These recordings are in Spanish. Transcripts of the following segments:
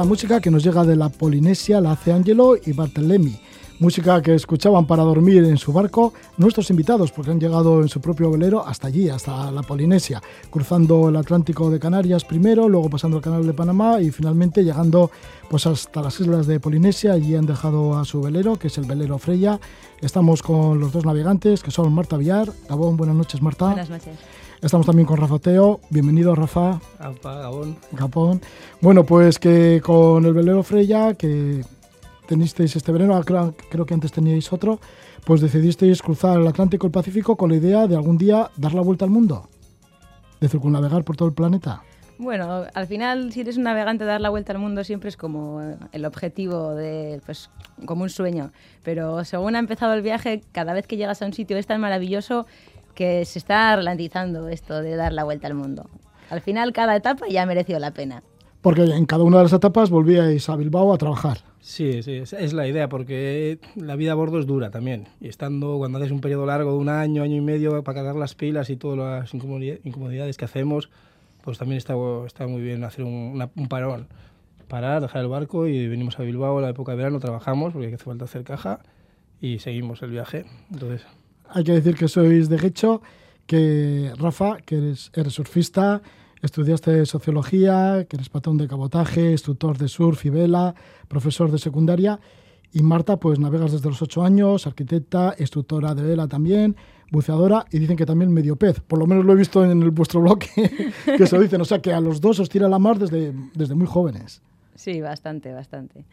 la música que nos llega de la Polinesia, la hace Angelo y Bartolemi. Música que escuchaban para dormir en su barco nuestros invitados, porque han llegado en su propio velero hasta allí, hasta la Polinesia, cruzando el Atlántico de Canarias primero, luego pasando el Canal de Panamá y finalmente llegando pues hasta las islas de Polinesia. Allí han dejado a su velero, que es el velero Freya. Estamos con los dos navegantes, que son Marta Villar. Gabón, buenas noches, Marta. Buenas noches. Estamos también con Rafa Teo. Bienvenido, Rafa. Gabón. Gabón. Bueno, pues que con el velero Freya, que tenisteis este verano, ah, creo, creo que antes teníais otro, pues decidisteis cruzar el Atlántico y el Pacífico con la idea de algún día dar la vuelta al mundo, de circunnavegar por todo el planeta. Bueno, al final, si eres un navegante, dar la vuelta al mundo siempre es como el objetivo de, pues, como un sueño. Pero según ha empezado el viaje, cada vez que llegas a un sitio es tan maravilloso que se está ralentizando esto de dar la vuelta al mundo. Al final, cada etapa ya ha merecido la pena. Porque en cada una de las etapas volvíais a Bilbao a trabajar. Sí, sí, es la idea, porque la vida a bordo es dura también. Y estando, cuando haces un periodo largo de un año, año y medio, para cargar las pilas y todas las incomodidades que hacemos, pues también está, está muy bien hacer un, un parón. Parar, dejar el barco y venimos a Bilbao la época de verano, trabajamos porque hace falta hacer caja y seguimos el viaje. Entonces, hay que decir que sois de Gecho, que Rafa, que eres, eres surfista, estudiaste sociología, que eres patrón de cabotaje, instructor de surf y vela, profesor de secundaria. Y Marta, pues navegas desde los ocho años, arquitecta, instructora de vela también, buceadora y dicen que también medio pez. Por lo menos lo he visto en el, vuestro blog que se dicen. O sea que a los dos os tira la mar desde, desde muy jóvenes. Sí, bastante, bastante.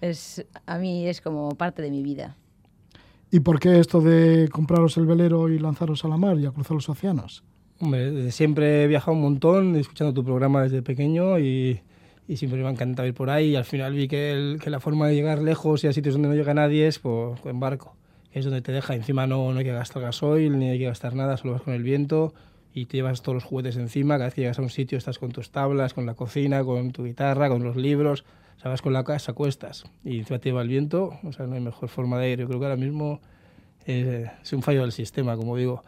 Es, a mí es como parte de mi vida. ¿Y por qué esto de compraros el velero y lanzaros a la mar y a cruzar los océanos? Hombre, siempre he viajado un montón, escuchando tu programa desde pequeño y, siempre me ha encantado ir por ahí. Y al final vi que, que, la forma de llegar lejos y a sitios donde no llega nadie es por, en barco, es donde te deja. Encima no, no hay que gastar gasoil ni hay que gastar nada, solo vas con el viento y te llevas todos los juguetes encima. Cada vez que llegas a un sitio estás con tus tablas, con la cocina, con tu guitarra, con los libros sabes con la casa cuestas y encima te lleva el viento, o sea, no hay mejor forma de ir. Yo creo que ahora mismo eh, es un fallo del sistema, como digo,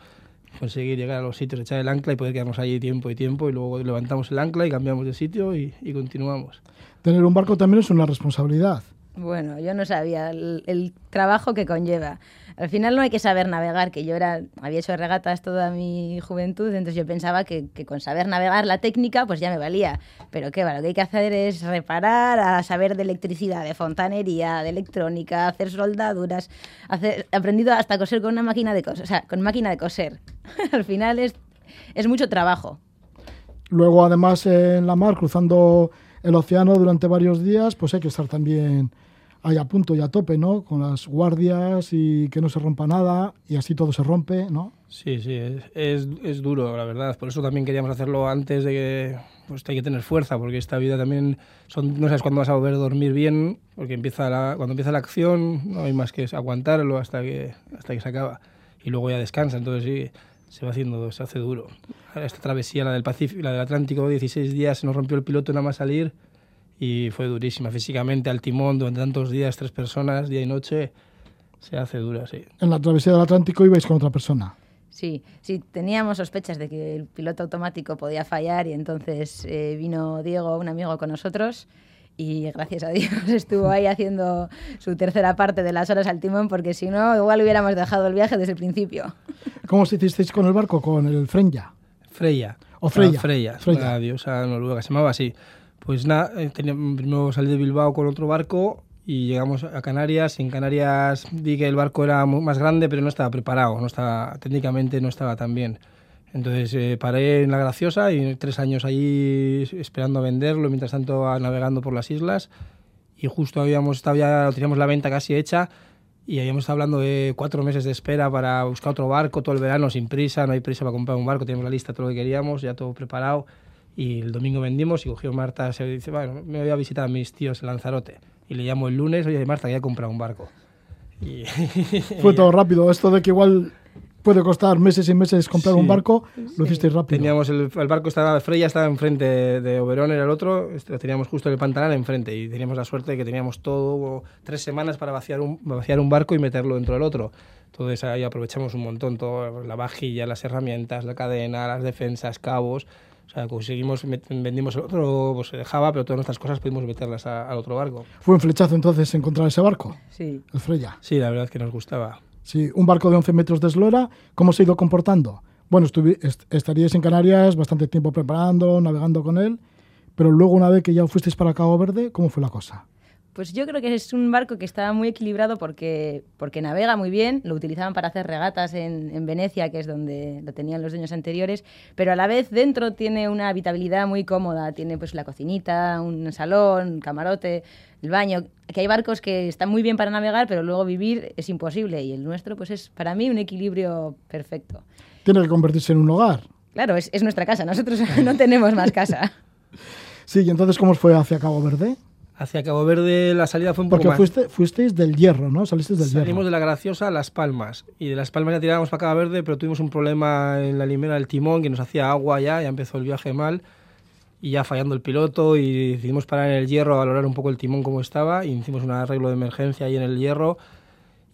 conseguir llegar a los sitios, echar el ancla y poder quedarnos allí tiempo y tiempo y luego levantamos el ancla y cambiamos de sitio y continuamos. Tener un barco también es una responsabilidad. Bueno, yo no sabía el, trabajo que conlleva. Al final no hay que saber navegar, que yo era, había hecho regatas toda mi juventud, entonces yo pensaba que, con saber navegar la técnica pues ya me valía. Pero qué va, lo que hay que hacer es reparar, saber de electricidad, de fontanería, de electrónica, hacer soldaduras, hacer, aprendido hasta coser con una máquina de coser, o sea, con máquina de coser. Al final es mucho trabajo. Luego además en la mar, cruzando el océano durante varios días, pues hay que estar también ahí a punto y a tope, ¿no? Con las guardias y que no se rompa nada y así todo se rompe, ¿no? Sí, sí, es, duro, la verdad. Por eso también queríamos hacerlo antes de que pues hay que tener fuerza, porque esta vida también son, no sabes cuándo vas a volver a dormir bien, porque empieza cuando empieza la acción no hay más que aguantarlo hasta que, hasta que se acaba y luego ya descansa. Entonces sí, se va haciendo, se hace duro. Esta travesía, la del Pacífico, la del Atlántico, 16 días, se nos rompió el piloto nada más salir y fue durísima físicamente al timón durante tantos días, tres personas, día y noche, se hace dura, sí. En la travesía del Atlántico ibais con otra persona. Sí, sí, teníamos sospechas de que el piloto automático podía fallar y entonces eh, vino Diego, un amigo con nosotros, y gracias a Dios estuvo ahí haciendo su tercera parte de las horas al timón porque si no igual hubiéramos dejado el viaje desde el principio. ¿Cómo os hicisteis con el barco? ¿Con el Freya? Freya. ¿O Freya? Ah, Freya, Freya. una diosa noruega, se llamaba así. Pues nada, eh, primero salí de Bilbao con otro barco y llegamos a Canarias. En Canarias vi que el barco era más grande, pero no estaba preparado, no estaba, técnicamente no estaba tan bien. Entonces eh, paré en La Graciosa y tres años allí esperando a venderlo, mientras tanto navegando por las islas. y justo habíamos estado ya, teníamos la venta casi hecha y habíamos estado hablando de cuatro meses de espera para buscar otro barco todo el verano sin prisa, no hay prisa para comprar un barco, teníamos la lista, todo lo que queríamos, ya todo preparado y el domingo vendimos y cogió Marta, se dice, bueno, me voy a visitar a mis tíos en Lanzarote y le llamo el lunes, oye Marta, ya he comprado un barco. Y, Fue todo rápido, esto de que igual puede costar meses y meses comprar un barco, lo hicisteis rápido. Teníamos el, barco estaba, Freya estaba enfrente de, Oberón, era el otro, este, lo teníamos justo en el Pantanal enfrente y teníamos la suerte de que teníamos todo, tres semanas para vaciar un, vaciar un barco y meterlo dentro del otro. Entonces ahí aprovechamos un montón, todo, la vajilla, las herramientas, la cadena, las defensas, cabos. O sea, conseguimos, vendimos el otro, pues se dejaba, pero todas nuestras cosas pudimos meterlas al otro barco. ¿Fue un flechazo entonces encontrar ese barco? Sí. El Freya. Sí, la verdad es que nos gustaba. Sí, un barco de 11 metros de eslora, ¿cómo se ha ido comportando? Bueno, estaríais en Canarias bastante tiempo preparando, navegando con él, pero luego una vez que ya fuisteis para Cabo Verde, ¿cómo fue la cosa? Pues yo creo que es un barco que está muy equilibrado porque, porque navega muy bien, lo utilizaban para hacer regatas en, en, Venecia, que es donde lo tenían los dueños anteriores, pero a la vez dentro tiene una habitabilidad muy cómoda, tiene pues la cocinita, un salón, un camarote, el baño, que hay barcos que están muy bien para navegar, pero luego vivir es imposible y el nuestro pues es para mí un equilibrio perfecto. Tiene que convertirse en un hogar. Claro, es, es nuestra casa, nosotros no tenemos más casa. Sí, y entonces ¿cómo fue hacia Cabo Verde? Hacia Cabo Verde la salida fue un poco Porque fuiste, fuisteis del Hierro, ¿no? Salisteis del Salimos de la Graciosa a Las Palmas. Y de Las Palmas ya tirábamos para Cabo Verde, pero tuvimos un problema en la limera del timón que nos hacía agua ya, ya empezó el viaje mal. Y ya fallando el piloto y decidimos parar en el Hierro a valorar un poco el timón como estaba y hicimos un arreglo de emergencia ahí en el Hierro.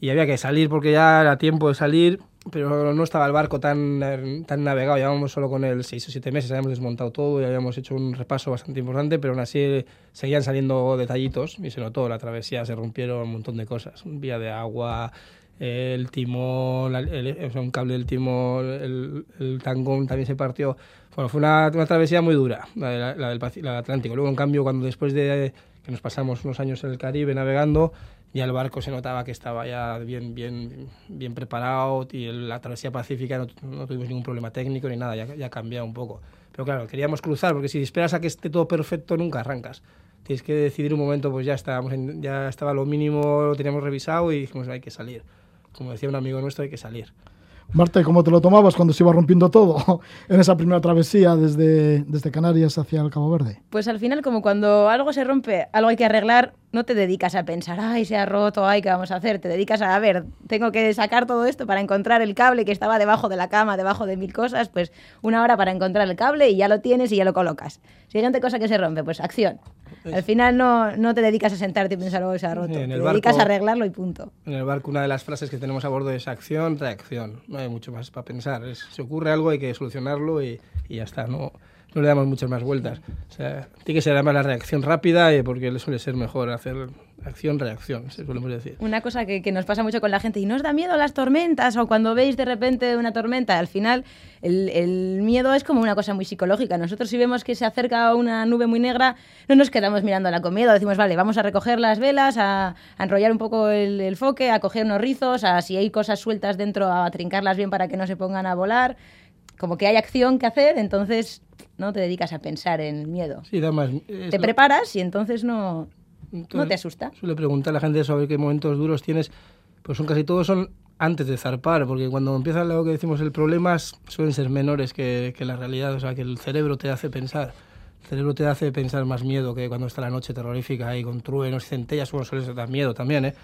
Y había que salir porque ya era tiempo de salir pero no estaba el barco tan, tan navegado, llevábamos solo con él seis o siete meses, habíamos desmontado todo y habíamos hecho un repaso bastante importante, pero aún así seguían saliendo detallitos y se notó, la travesía se rompieron un montón de cosas, vía de agua, el timón, el, un cable del timón, el, el, tangón también se partió. Bueno, fue una, una travesía muy dura, la, la del Atlántico. Luego, en cambio, cuando después de que nos pasamos unos años en el Caribe navegando, ya el barco se notaba que estaba ya bien, bien, bien preparado y la travesía pacífica no, tuvimos ningún problema técnico ni nada, ya, ya ha cambiado un poco. Pero claro, queríamos cruzar, porque si esperas a que esté todo perfecto, nunca arrancas. Tienes que decidir un momento, pues ya, estábamos ya estaba lo mínimo, lo teníamos revisado y dijimos, hay que salir. Como decía un amigo nuestro, hay que salir. Marta, ¿cómo te lo tomabas cuando se iba rompiendo todo en esa primera travesía desde, desde Canarias hacia el Cabo Verde? Pues al final, como cuando algo se rompe, algo hay que arreglar, no te dedicas a pensar, ay, se ha roto, ay, ¿qué vamos a hacer? Te dedicas a, a ver, tengo que sacar todo esto para encontrar el cable que estaba debajo de la cama, debajo de mil cosas, pues una hora para encontrar el cable y ya lo tienes y ya lo colocas. Siguiente cosa que se rompe, pues acción. Al final no, no te dedicas a sentarte y pensar, oh, se ha roto. te dedicas a arreglarlo y punto. En el barco una de las frases que tenemos a bordo es acción, reacción. No hay mucho más para pensar. se ocurre algo, hay que solucionarlo y, y ya está. No, no le damos muchas más vueltas. O sea, tiene que ser además la reacción rápida eh, porque le suele ser mejor hacer acción-reacción, solemos decir. Una cosa que, que, nos pasa mucho con la gente, ¿y no os da miedo las tormentas? O cuando veis de repente una tormenta, al final el, el, miedo es como una cosa muy psicológica. Nosotros si vemos que se acerca una nube muy negra, no nos quedamos mirándola con miedo, decimos, vale, vamos a recoger las velas, a, a enrollar un poco el, el, foque, a coger unos rizos, a si hay cosas sueltas dentro, a trincarlas bien para que no se pongan a volar. Como que hay acción que hacer, entonces no te dedicas a pensar en miedo. Sí, además, te preparas y entonces no, no te asusta. Suele preguntar a la gente sobre qué momentos duros tienes, pues son casi todos son antes de zarpar, porque cuando empieza lo que decimos el problema suelen ser menores que, que la realidad, o sea, que el cerebro te hace pensar. El cerebro te hace pensar más miedo que cuando está la noche terrorífica ahí con truenos y centellas, bueno, suele dar miedo también, ¿eh?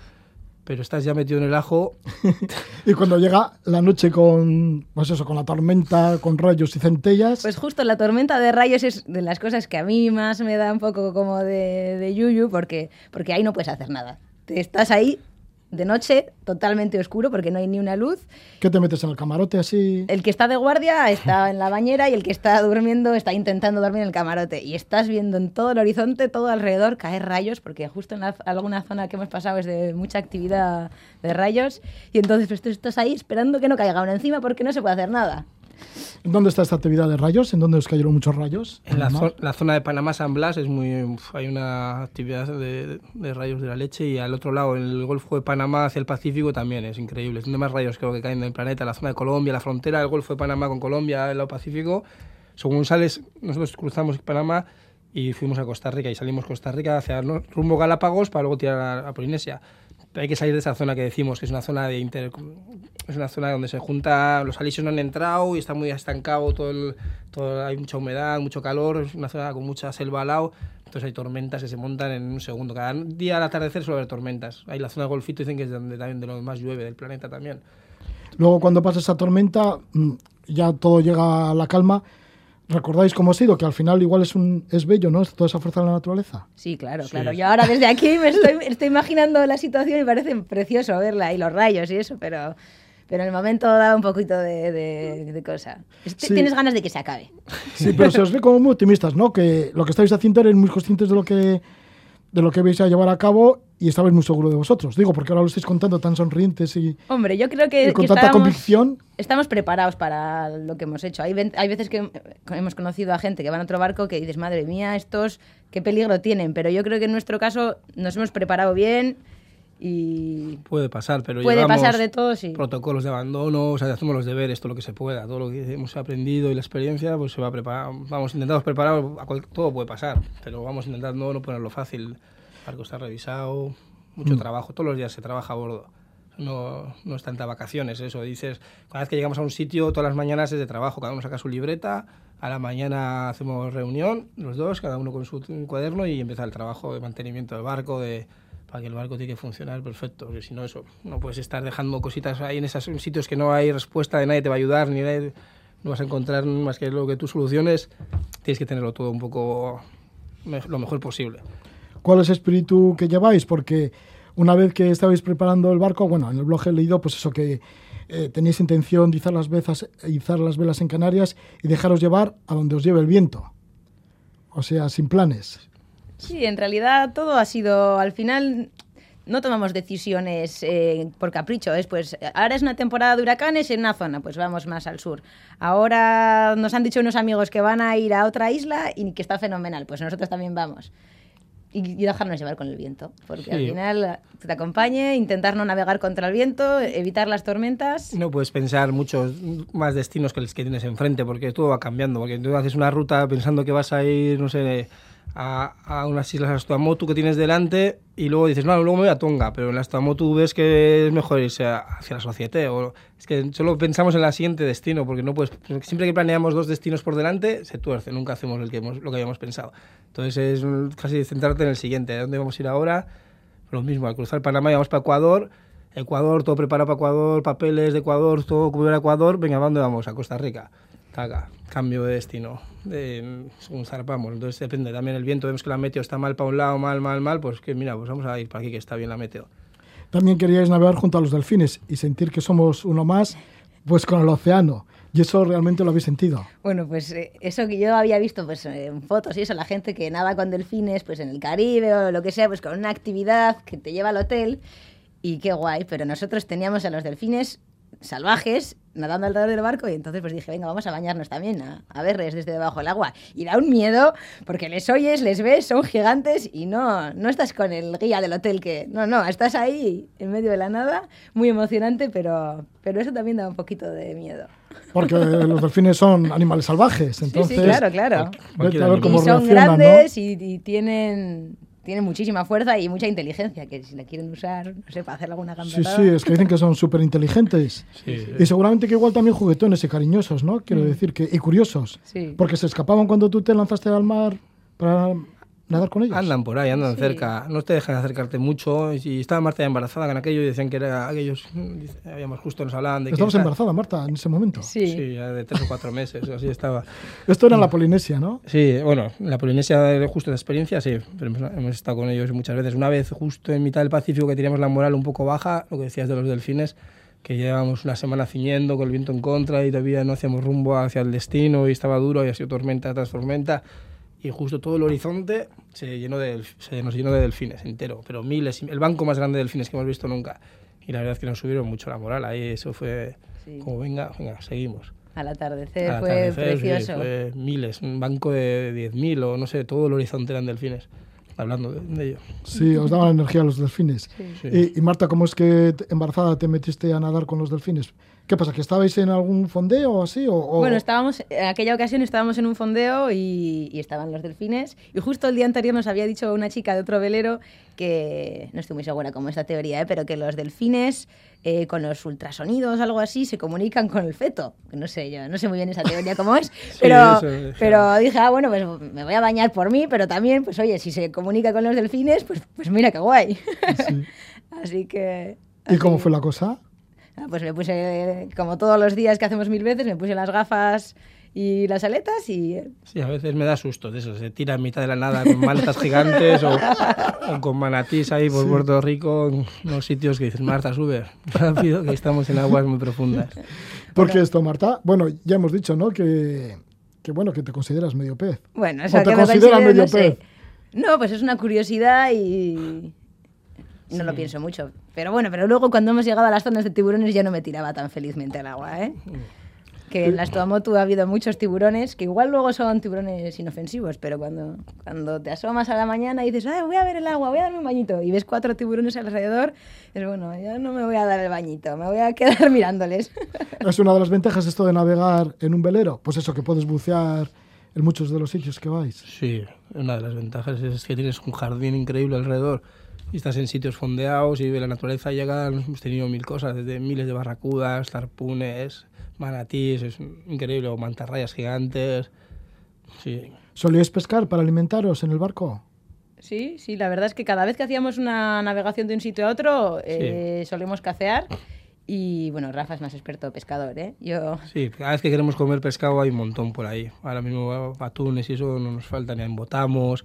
Pero estás ya metido en el ajo. y cuando llega la noche con, pues eso, con la tormenta, con rayos y centellas. Pues justo la tormenta de rayos es de las cosas que a mí más me da un poco como de, de yuyu, porque, porque ahí no puedes hacer nada. Te estás ahí de noche, totalmente oscuro porque no hay ni una luz. ¿Qué te metes en el camarote así? El que está de guardia está en la bañera y el que está durmiendo está intentando dormir en el camarote. Y estás viendo en todo el horizonte, todo alrededor, caer rayos, porque justo en la, alguna zona que hemos pasado es de mucha actividad de rayos. Y entonces pues, tú estás ahí esperando que no caiga uno encima porque no se puede hacer nada. ¿En dónde está esta actividad de rayos? ¿En dónde os cayeron muchos rayos? En, la, zo la, zona de Panamá San Blas es muy hay una actividad de, de, rayos de la leche y al otro lado, en el Golfo de Panamá hacia el Pacífico también es increíble. Es donde más rayos creo que caen del planeta. La zona de Colombia, la frontera del Golfo de Panamá con Colombia, el lado Pacífico. Según sales, nosotros cruzamos Panamá y fuimos a Costa Rica y salimos Costa Rica hacia rumbo Galápagos para luego tirar a, Polinesia. Pero hay que salir de esa zona que decimos, que es una zona de inter, es una zona donde se junta, los alisios no han entrado y está muy estancado, todo, el, todo hay mucha humedad, mucho calor, es una zona con mucha selva al lado, entonces hay tormentas que se montan en un segundo. Cada día al atardecer suele haber tormentas. Hay la zona del Golfito dicen que es donde también de lo más llueve del planeta también. Luego cuando pasa esa tormenta mm, ya todo llega a la calma ¿Recordáis cómo ha sido? Que al final igual es un es bello, ¿no? Toda esa fuerza de la naturaleza. Sí, claro, claro. Yo ahora desde aquí me estoy, estoy imaginando la situación y parece precioso verla y los rayos y eso, pero, pero en el momento da un poquito de, de, cosa. Tienes ganas de que se acabe. Sí, pero se os ve como muy optimistas, ¿no? Que lo que estáis haciendo eres muy conscientes de lo que de lo que vais a llevar a cabo y estabais muy seguro de vosotros. Digo, porque ahora lo estáis contando tan sonrientes y, Hombre, yo creo que, con tanta convicción. Estamos preparados para lo que hemos hecho. Hay, hay veces que hemos conocido a gente que va en otro barco que dices, madre mía, estos qué peligro tienen. Pero yo creo que en nuestro caso nos hemos preparado bien y puede pasar pero puede pasar de todo sí protocolos de abandono o sea hacemos los deberes todo lo que se pueda todo lo que hemos aprendido y la experiencia pues se va a preparar vamos intentamos preparar todo puede pasar pero vamos intentando no ponerlo fácil barco está revisado mucho mm. trabajo todos los días se trabaja a bordo no, no es tanta vacaciones eso dices cada vez que llegamos a un sitio todas las mañanas es de trabajo cada uno saca su libreta a la mañana hacemos reunión los dos cada uno con su cuaderno y empieza el trabajo de mantenimiento del barco de para que el barco tiene que funcionar perfecto, porque si no eso, no puedes estar dejando cositas ahí en esos sitios que no hay respuesta de nadie te va a ayudar, ni nadie, no vas a encontrar más que lo que tú soluciones, tienes que tenerlo todo un poco lo mejor posible. ¿Cuál es el espíritu que lleváis? Porque una vez que estabais preparando el barco, bueno, en el blog he leído pues eso que eh, tenéis intención de izar las, izar las velas en Canarias y dejaros llevar a donde os lleve el viento. O sea, sin planes. Sí, en realidad todo ha sido, al final no tomamos decisiones eh, por capricho, es pues ahora es una temporada de huracanes en una zona, pues vamos más al sur. Ahora nos han dicho unos amigos que van a ir a otra isla y que está fenomenal, pues nosotros también vamos. Y, dejarnos llevar con el viento, porque al final te acompañe, intentar no navegar contra el viento, evitar las tormentas. No puedes pensar muchos más destinos que los que tienes enfrente, porque todo va cambiando, porque tú haces una ruta pensando que vas a ir, no sé, a, a unas islas Astuamotu que tienes delante y luego dices, no, luego me voy a Tonga, pero en Astuamotu ves que es mejor irse hacia la Societe. O, es que solo pensamos en el siguiente destino, porque no puedes, siempre que planeamos dos destinos por delante, se tuerce, nunca hacemos el que hemos, lo que habíamos pensado. Entonces es casi centrarte en el siguiente, ¿a dónde vamos a ir ahora? Lo mismo, al cruzar Panamá vamos para Ecuador, Ecuador, todo preparado para Ecuador, papeles de Ecuador, todo cubierto a Ecuador, venga, ¿a dónde vamos? A Costa Rica. Taca, cambio de destino, de, según zarpamos. Entonces depende también el viento, vemos que la meteo está mal para un lado, mal, mal, mal, pues que mira, pues vamos a ir para aquí que está bien la meteo. También queríais navegar junto a los delfines y sentir que somos uno más, pues con el océano. ¿Y eso realmente lo habéis sentido? Bueno, pues eh, eso que yo había visto pues, en fotos y eso, la gente que nada con delfines pues en el Caribe o lo que sea, pues con una actividad que te lleva al hotel y qué guay, pero nosotros teníamos a los delfines salvajes nadando alrededor del barco y entonces pues dije, venga, vamos a bañarnos también, a, a, verles desde debajo del agua. Y da un miedo porque les oyes, les ves, son gigantes y no, no estás con el guía del hotel que... No, no, estás ahí en medio de la nada, muy emocionante, pero, pero eso también da un poquito de miedo. Porque los delfines son animales salvajes, entonces... Sí, claro, claro. y son grandes y tienen tienen muchísima fuerza y mucha inteligencia, que si la quieren usar, no sé, para hacer alguna gambetada... Sí, sí, es que dicen que son súper inteligentes. Y seguramente que igual también juguetones y cariñosos, ¿no? Quiero mm. decir, que y curiosos. Porque se escapaban cuando tú te lanzaste al mar para nadar con ellos. Andan por ahí, andan cerca, no te dejan acercarte mucho. Y estaba Marta embarazada con aquello y decían que era aquellos, habíamos justo nos hablaban de que... Estabas embarazada, Marta, en ese momento. Sí. sí, ya de tres o cuatro meses, así estaba. Esto era en la Polinesia, ¿no? Sí, bueno, la Polinesia justo de experiencia, sí, pero hemos estado con ellos muchas veces. Una vez justo en mitad del Pacífico que teníamos la moral un poco baja, lo que decías de los delfines, que llevábamos una semana ciñendo con el viento en contra y todavía no hacíamos rumbo hacia el destino y estaba duro y ha sido tormenta tras tormenta y justo todo el horizonte se, llenó de, se nos llenó de delfines entero, pero miles, el banco más grande de delfines que hemos visto nunca. Y la verdad es que nos subieron mucho la moral, ahí eso fue como venga, venga, seguimos. Al atardecer, fue precioso. fue miles, un banco de 10.000 o no sé, todo el horizonte eran delfines, hablando de, ello. Sí, os daban energía los delfines. Y, y, Marta, ¿cómo es que embarazada te metiste a nadar con los delfines? ¿Qué pasa? ¿Que estabais en algún fondeo o así? O, o- Bueno, estábamos, en aquella ocasión estábamos en un fondeo y, y estaban los delfines. Y justo el día anterior nos había dicho una chica de otro velero que, no estoy muy segura cómo es esta teoría, ¿eh? pero que los delfines eh, con los ultrasonidos o algo así se comunican con el feto. No sé, yo no sé muy bien esa teoría cómo es, pero, es, pero dije, ah, bueno, pues me voy a bañar por mí, pero también, pues oye, si se comunica con los delfines, pues, pues mira qué guay. Sí. así que... ¿Y cómo así- fue la cosa? Ah, Pues me puse, como todos los días que hacemos mil veces, me puse las gafas y las aletas y eh, Sí, a veces me da susto de eso. Se tira en mitad de la nada con maletas gigantes o, o con manatís ahí por Puerto Rico, en unos sitios que dices, Marta, sube rápido, que estamos en aguas muy profundas. ¿Por qué esto, Marta? Bueno, ya hemos dicho, ¿no? Que, que bueno, que te consideras medio pez. bueno, ¿O eso te que consideras medio no sé. pez? No, pues es una curiosidad y no lo pienso mucho. Pero bueno, pero luego cuando hemos llegado a las zonas de tiburones ya no me tiraba tan felizmente al agua, ¿eh? Que en las Tuamotu ha habido muchos tiburones, que igual luego son tiburones inofensivos, pero cuando, cuando te asomas a la mañana y dices, "Ay, voy a ver el agua, voy a darme un bañito, y ves cuatro tiburones alrededor, es bueno, ya no me voy a dar el bañito, me voy a quedar mirándoles. Es una de las ventajas esto de navegar en un velero. Pues eso, que puedes bucear en muchos de los sitios que vais. Sí, una de las ventajas es que tienes un jardín increíble alrededor y estás en sitios fondeados y ves la naturaleza llegar. Hemos tenido mil cosas, desde miles de barracudas, zarpunes, manatís, es increíble, o mantarrayas gigantes. Sí, ¿Solíais pescar para alimentaros en el barco? Sí, sí, la verdad es que cada vez que hacíamos una navegación de un sitio a otro, eh, solemos cacear. Y bueno, Rafa es más experto pescador, ¿eh? Yo. sí, cada vez que queremos comer pescado hay un montón por ahí. Ahora mismo atunes y eso no nos falta, ni embotamos.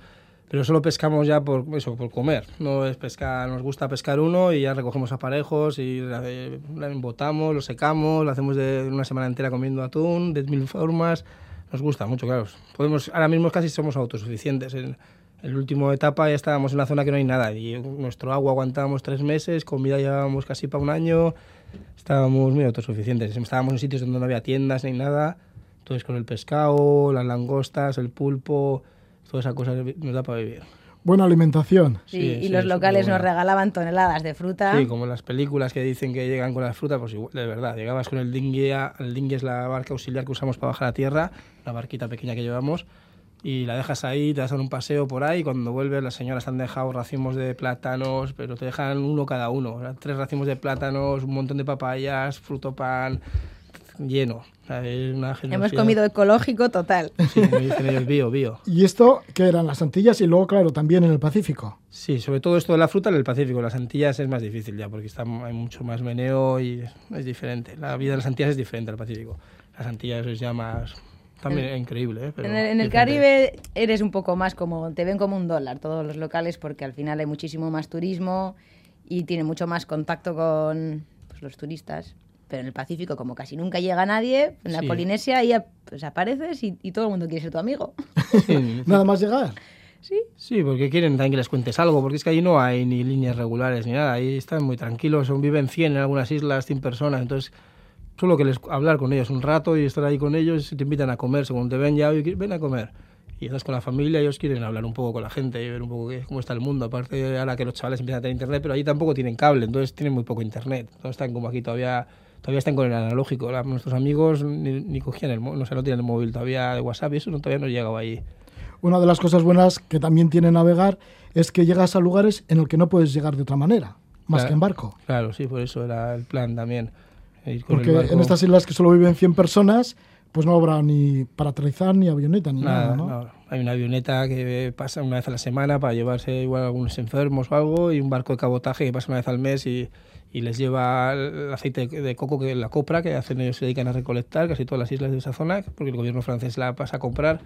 Pero solo pescamos ya por eso, por comer. No es pescar, nos gusta pescar uno y ya recogemos aparejos y la, la embotamos, lo secamos, lo hacemos de una semana entera comiendo atún de mil formas. Nos gusta mucho, claro. Podemos, ahora mismo casi somos autosuficientes. En el último etapa ya estábamos en una zona que no hay nada y nuestro agua aguantábamos tres meses, comida llevábamos casi para un año. Estábamos muy autosuficientes. Estábamos en sitios donde no había tiendas ni nada. Entonces con el pescado, las langostas, el pulpo, toda esa cosa nos da para vivir. Buena alimentación. Sí, Sí, y sí, los es locales nos regalaban toneladas de fruta. Sí, como en las películas que dicen que llegan con las frutas, pues igual, de verdad, llegabas con el dinghy, el dinghy es la barca auxiliar que usamos para bajar a tierra, la barquita pequeña que llevamos, y la dejas ahí, te das a dar un paseo por ahí, y cuando vuelves las señoras te han dejado racimos de plátanos, pero te dejan uno cada uno, tres racimos de plátanos, un montón de papayas, fruto pan, lleno. Una Hemos comido ecológico total. Sí, como dicen ellos, bio, bio. Y esto, que eran las Antillas y luego, claro, también en el Pacífico. Sí, sobre todo esto de la fruta en el Pacífico. Las Antillas es más difícil ya, porque está, hay mucho más meneo y es, diferente. La vida de las Antillas es diferente al Pacífico. Las Antillas es ya más... También es increíble, ¿eh? Pero en el, en. Caribe eres un poco más como, te ven como un dólar todos los locales porque al final hay muchísimo más turismo y tiene mucho más contacto con pues, los turistas. Pero en el Pacífico, como casi nunca llega nadie, en la Sí. Polinesia ahí pues, apareces y, y todo el mundo quiere ser tu amigo. Sí, Nada más llegar. sí. sí, porque quieren también que les cuentes algo, porque es que allí no hay ni líneas regulares ni nada. Ahí están muy tranquilos, son, viven 100 en algunas islas, 100 personas, entonces... Solo que les hablar con ellos un rato y estar ahí con ellos, te invitan a comer, según te ven ya, "Oye, ven a comer. Y estás con la familia, ellos quieren hablar un poco con la gente y ver un poco qué- cómo está el mundo. Aparte, ahora que los chavales empiezan a tener internet, pero allí tampoco tienen cable, entonces tienen muy poco internet. Todos están como aquí todavía, todavía están con el analógico. La- nuestros amigos ni, ni cogían el móvil, no, sé, no tienen el móvil todavía de WhatsApp y eso no, todavía no llegaba ahí. Una de las cosas buenas que también tiene navegar es que llegas a lugares en el que no puedes llegar de otra manera, más Claro. que en barco. Claro, sí, por eso era el plan también. ir con el Porque barco. en estas islas que solo viven 100 personas, pues no habrá ni para aterrizar, ni avioneta, ni nada, Nada, ¿no? no. Hay una avioneta que pasa una vez a la semana para llevarse igual a algunos enfermos o algo y un barco de cabotaje que pasa una vez al mes y, y les lleva el aceite de coco, que la copra, que hacen ellos se dedican a recolectar casi todas las islas de esa zona, porque el gobierno francés la pasa a comprar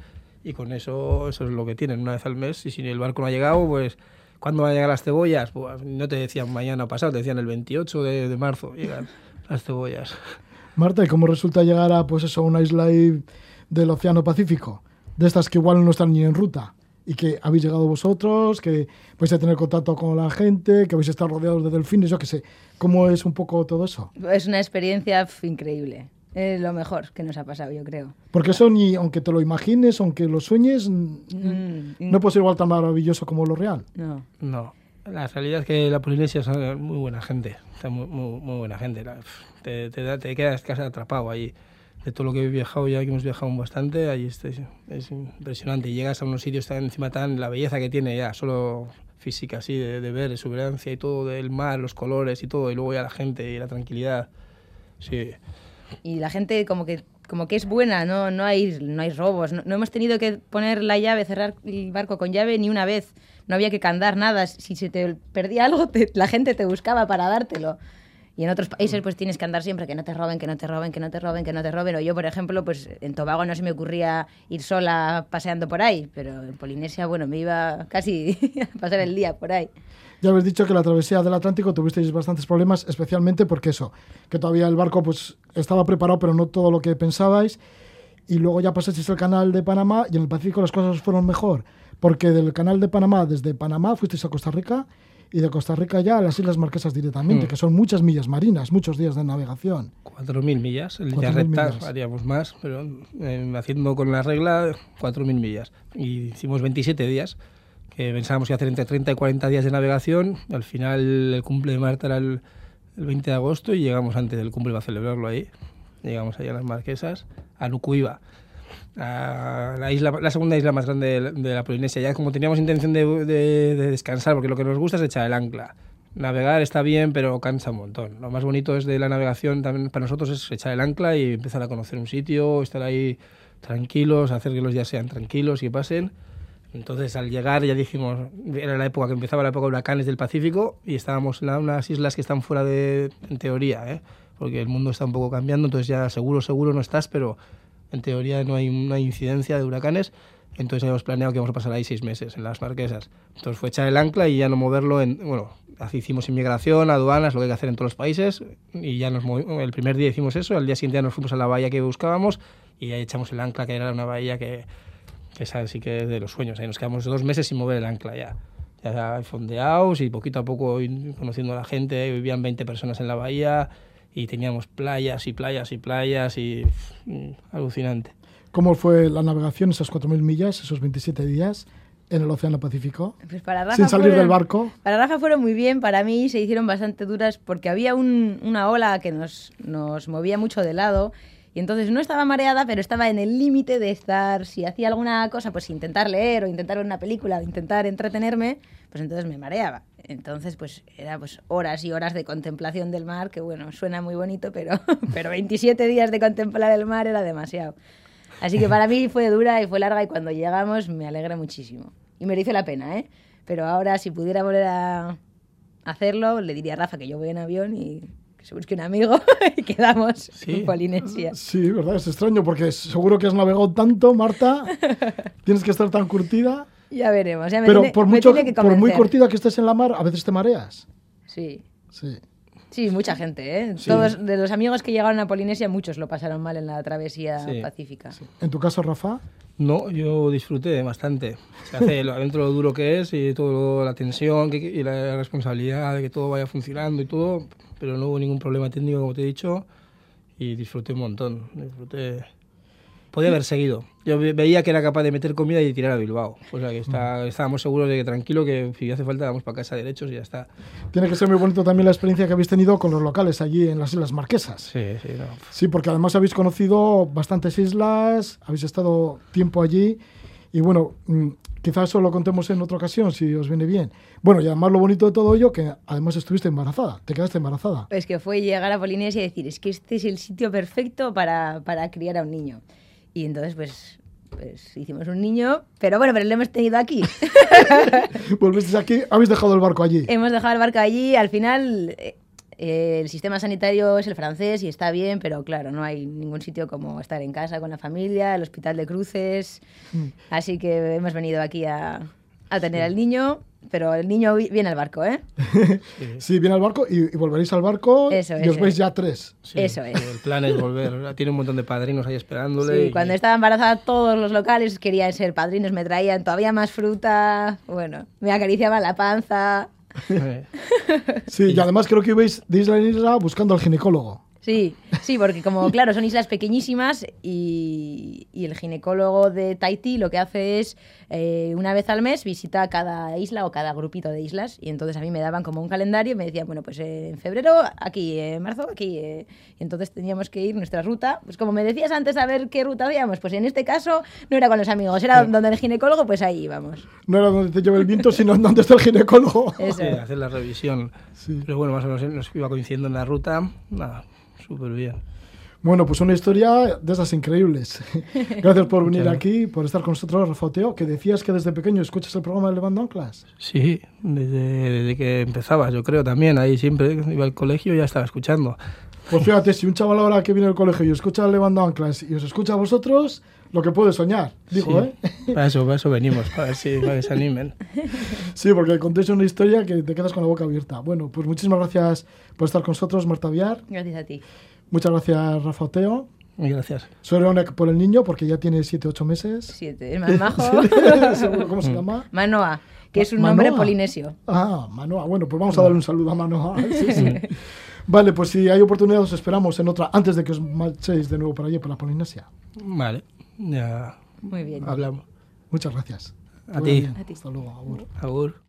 y con eso eso es lo que tienen una vez al mes y si el barco no ha llegado, pues ¿cuándo van a llegar las cebollas? Pues no te decían mañana pasado, te decían el 28 de, de marzo llegan las cebollas. Marta, ¿y cómo resulta llegar a pues eso, una isla ahí del Océano Pacífico? De estas que igual no están ni en ruta y que habéis llegado vosotros, que vais a tener contacto con la gente, que vais a estar rodeados de delfines, yo qué sé. ¿Cómo es un poco todo eso? Es una experiencia increíble. Es lo mejor que nos ha pasado, yo creo. Porque eso ni, aunque te lo imagines, aunque lo sueñes, Mm, no puede ser igual tan maravilloso como lo real. no. No. La realidad es que la Polinesia es muy buena gente, está muy, muy, buena gente. te, te, te, quedas casi atrapado ahí. De todo lo que he viajado ya, que hemos viajado bastante, ahí es, es impresionante. Llegas a unos sitios tan encima tan, la belleza que tiene ya, solo física, así, de, de ver, exuberancia y todo, del mar, los colores y todo, y luego ya la gente y la tranquilidad. Sí. Y la gente como que como que es buena, no, no, hay, no hay robos, no, hemos tenido que poner la llave, cerrar el barco con llave ni una vez, no había que candar nada, si se te perdía algo, la gente te buscaba para dártelo. Y en otros países pues tienes que andar siempre que no te roben, que no te roben, que no te roben, que no te roben. O yo, por ejemplo, pues en Tobago no se me ocurría ir sola paseando por ahí, pero en Polinesia, bueno, me iba casi a pasar el día por ahí. Ya habéis dicho que la travesía del Atlántico tuvisteis bastantes problemas, especialmente porque eso, que todavía el barco pues estaba preparado, pero no todo lo que pensabais. Y luego ya pasasteis el canal de Panamá y en el Pacífico las cosas fueron mejor, porque del canal de Panamá, desde Panamá fuisteis a Costa Rica y de Costa Rica ya a las Islas Marquesas directamente, mm. que son muchas millas marinas, muchos días de navegación. 4.000 millas, el día recta haríamos más, pero eh, haciendo con la regla 4.000 millas. Y hicimos 27 días, que pensábamos que hacer entre 30 y 40 días de navegación. Al final el cumple de Marta era el, 20 de agosto y llegamos antes del cumple para celebrarlo ahí. Llegamos allá a las Marquesas, a La, isla, la segunda isla más grande de, la Polinesia. Ya como teníamos intención de, descansar, porque lo que nos gusta es echar el ancla. Navegar está bien, pero cansa un montón. Lo más bonito es de la navegación también para nosotros es echar el ancla y empezar a conocer un sitio, estar ahí tranquilos, hacer que los días sean tranquilos y pasen. Entonces, al llegar, ya dijimos, era la época que empezaba la época de huracanes del Pacífico y estábamos en unas islas que están fuera de, en teoría, ¿eh? porque el mundo está un poco cambiando, entonces ya seguro, seguro no estás, pero en teoría no hay una incidencia de huracanes, entonces habíamos planeado que vamos a pasar ahí seis meses en las Marquesas. Entonces fue echar el ancla y ya no moverlo en, bueno, hicimos inmigración, aduanas, lo que hay que hacer en todos los países y ya nos el primer día hicimos eso, al día siguiente ya nos fuimos a la bahía que buscábamos y ya echamos el ancla, que era una bahía que, que esa sí que es de los sueños, ahí nos quedamos dos meses sin mover el ancla ya. Ya fondeados y poquito a poco conociendo a la gente, vivían 20 personas en la bahía, y teníamos playas y playas y playas y mm, alucinante. ¿Cómo fue la navegación esas 4.000 millas, esos 27 días? en el Océano Pacífico? Pues para Rafa sin salir del barco. Para Rafa fueron muy bien, para mí se hicieron bastante duras porque había un, una ola que nos, nos movía mucho de lado y entonces no estaba mareada, pero estaba en el límite de estar, si hacía alguna cosa, pues intentar leer o intentar ver una película o intentar entretenerme, pues entonces me mareaba. Entonces, pues era pues horas y horas de contemplación del mar, que bueno, suena muy bonito, pero, pero 27 días de contemplar el mar era demasiado. Así que para mí fue dura y fue larga y cuando llegamos me alegra muchísimo. Y me hizo la pena, ¿eh? Pero ahora si pudiera volver a hacerlo, le diría a Rafa que yo voy en avión y que se busque un amigo y quedamos en Polinesia. Sí, verdad, es extraño porque seguro que has navegado tanto, Marta. Tienes que estar tan curtida. Ya veremos. Ya me Pero por, mucho, por muy cortida que estés en la mar, a veces te mareas. Sí. Sí. Sí, mucha gente, ¿eh? Todos, de los amigos que llegaron a Polinesia, muchos lo pasaron mal en la travesía pacífica. ¿En tu caso, Rafa? No, yo disfruté bastante. Se hace dentro de lo duro que es y toda la tensión y la responsabilidad de que todo vaya funcionando y todo, pero no hubo ningún problema técnico, como te he dicho, y disfruté un montón. Disfruté podía haber seguido. Yo veía que era capaz de meter comida y tirar a Bilbao. O sea que está, mm. estábamos seguros de que tranquilo, que si hace falta vamos para casa derechos y ya está. Tiene que ser muy bonito también la experiencia que habéis tenido con los locales allí en las Islas Marquesas. Sí, sí. No. Sí, porque además habéis conocido bastantes islas, habéis estado tiempo allí y bueno, mm, quizás eso lo contemos en otra ocasión, si os viene bien. Bueno, y además lo bonito de todo ello, que además estuviste embarazada, te quedaste embarazada. Pues que fue llegar a Polinesia y decir, es que este es el sitio perfecto para, para criar a un niño. Y entonces, pues, pues hicimos un niño, pero bueno, pero lo hemos tenido aquí. Volvisteis aquí, habéis dejado el barco allí. Hemos dejado el barco allí, al final eh, el sistema sanitario es el francés y está bien, pero claro, no hay ningún sitio como estar en casa con la familia, el hospital de cruces, mm. así que hemos venido aquí a, a tener al niño pero el niño viene al barco, ¿eh? sí, viene al barco y, volveréis al barco y os veis ya tres. eso es. El plan es volver. Tiene un montón de padrinos ahí esperándole. Sí, cuando estaba embarazada todos los locales querían ser padrinos, me traían todavía más fruta, bueno, me acariciaban la panza. sí, y además creo que ibais de isla en isla buscando al ginecólogo. Sí, sí, porque como, claro, son islas pequeñísimas y, y el ginecólogo de Tahití lo que hace es, eh, una vez al mes, visita cada isla o cada grupito de islas y entonces a mí me daban como un calendario y me decían, bueno, pues eh, en febrero aquí, en marzo aquí, eh, y entonces teníamos que ir nuestra ruta, pues como me decías antes a ver qué ruta habíamos, pues en este caso no era con los amigos, era donde el ginecólogo, pues ahí íbamos. No era donde te lleva el viento, sino donde está el ginecólogo. Eso. Sí, hacer la revisión. Sí. Pero bueno, más o menos nos iba coincidiendo en la ruta. Nada, súper bien. Bueno, pues una historia de esas increíbles. Gracias por venir aquí, por estar con nosotros, Rafa que decías que desde pequeño escuchas el programa de Levando Anclas. Sí, desde, desde que empezaba, yo creo también. Ahí siempre iba al colegio y ya estaba escuchando. Pues fíjate, si un chaval ahora que viene al colegio y escucha Levando Anclas y os escucha a vosotros, lo que puede soñar, digo, Sí. ¿eh? Para eso, para eso venimos, para, ver si, para que se animen. Sí, porque contéis una historia que te quedas con la boca abierta. Bueno, pues muchísimas gracias por estar con nosotros, Marta Viar. Gracias a ti. Muchas gracias, Rafa Oteo. Y gracias. Soy Leonek por el niño, porque ya tiene 7-8 meses. Siete. Es más majo. ¿Cómo se llama? Manoa, que es un nombre polinesio. Ah, Manoa. Bueno, pues vamos a darle un saludo a Manoa. Sí, sí. Vale, pues si hay oportunidad os esperamos en otra, antes de que os marchéis de nuevo para allí, para la Polinesia. Vale, ya Muy bien. hablamos. Muchas gracias. A ti. Hasta luego. agur. Agur.